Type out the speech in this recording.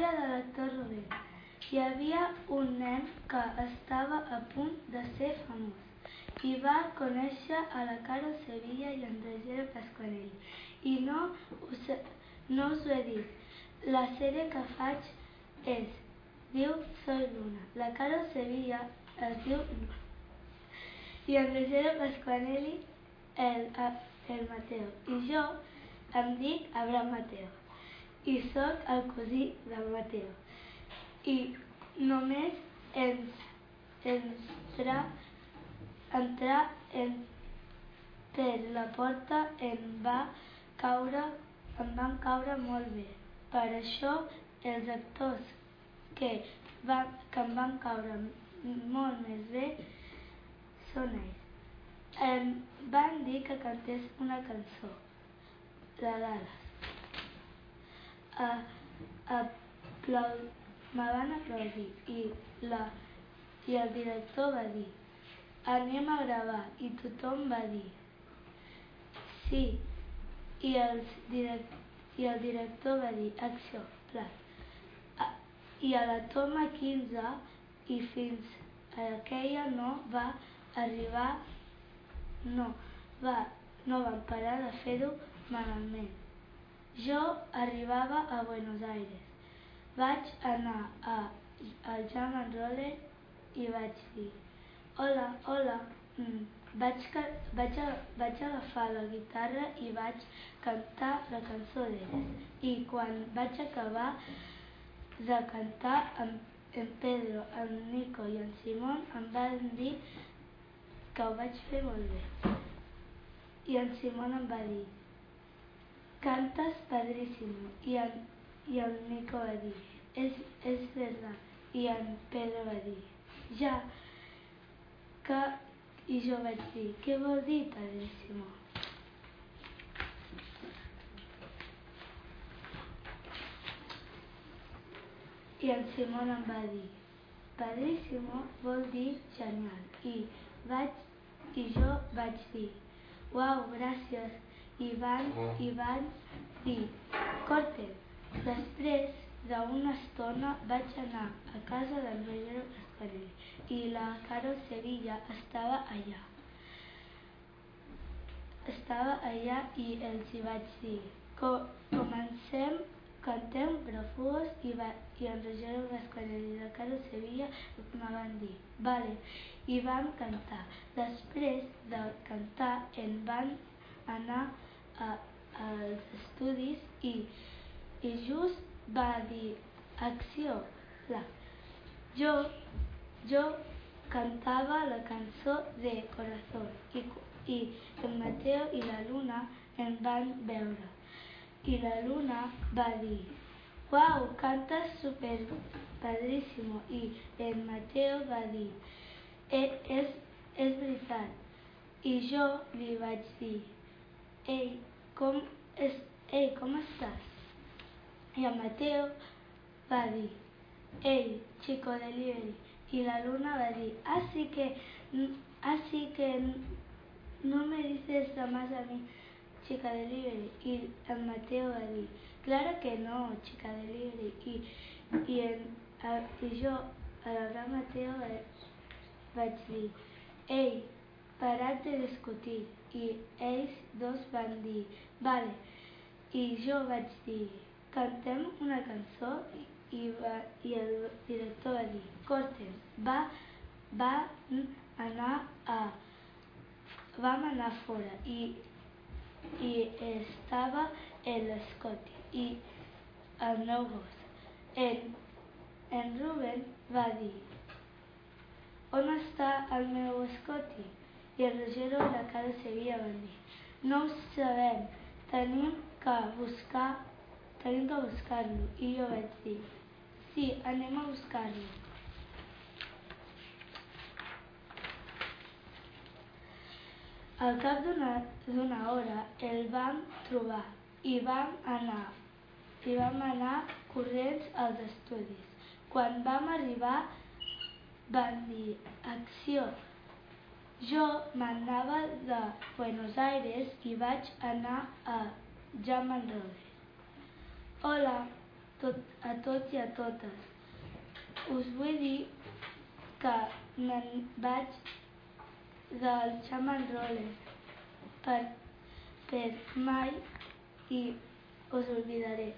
història de l'actor Rubén. Hi havia un nen que estava a punt de ser famós i va conèixer a la Caro Sevilla i en Roger Pasquanelli i no us, no us ho he dit, la sèrie que faig és, diu Soy Luna, la Caro Sevilla es diu i en Roger Pasquanelli el, el Mateo. I jo em dic Abraham Mateo i sóc el cosí del Mateo i només ens, entrar, entrar en, per la porta em va caure em van caure molt bé. Per això els actors que, va, que em van caure molt més bé són ells. Em van dir que cantés una cançó, la d'Ales. Aplau... Me van aplaudir i, la, i el director va dir anem a gravar i tothom va dir sí i, els direct, i el director va dir acció, plat. I a la toma 15 i fins a aquella no va arribar no, va, no van parar de fer-ho malament. Jo arribava a Buenos Aires. Vaig anar a, al Jam and Roller i vaig dir hola, hola, mm. vaig, vaig, vaig agafar la guitarra i vaig cantar la cançó d'elles. I quan vaig acabar de cantar, en, en Pedro, en Nico i en Simon em van dir que ho vaig fer molt bé. I en Simón em va dir, cantes padrísimo. I en, i el Nico va dir, és, és verdad. I en Pedro va dir, ja, que... I jo vaig dir, què vol dir padrísimo? I en Simón em va dir, padrísimo vol dir genial. I vaig, i jo vaig dir, uau, gràcies, i van, i van dir, corten. Després d'una estona vaig anar a casa del Roger Pasquarelli i la Caro Sevilla estava allà. Estava allà i els hi vaig dir, comencem cantem Brafuos i, va, i en Roger Pasquarelli i la Caro Sevilla me van dir, vale, i vam cantar. Després de cantar en van anar a, als estudis i, i just va dir acció. La. Jo, jo cantava la cançó de Corazón i, i el Mateo i la Luna em van veure. I la Luna va dir Uau, cantes super padrísimo. I el Mateo va dir és, és veritat. I jo li vaig dir, ei, com, és, ei, com estàs? I el Mateo va dir, ei, chico delivery. I la Luna va dir, así que, así que no me dices más a mí, chica delivery. I el Mateo va dir, claro que no, chica delivery. I, i, en, i jo, a la Mateo, va, vaig dir, ei, parat de discutir. I ells dos van dir, vale. I jo vaig dir, cantem una cançó i, va, i el director va dir, corten. Va, va anar a... Vam anar fora i, i estava l'Scotty i el meu gos. En, en Ruben va dir, on està el meu Scotty? I el Rogero la cara Sevilla van dir, no ho sabem, tenim que buscar tenim que buscar-lo. I jo vaig dir, sí, anem a buscar-lo. Al cap d'una hora el vam trobar i vam anar i vam anar corrents als estudis. Quan vam arribar van dir acció. Jo m'anava de Buenos Aires i vaig anar a Jam and Hola, tot, a tots i a totes. Us vull dir que me'n vaig del Shaman Roller per, per mai i us oblidaré.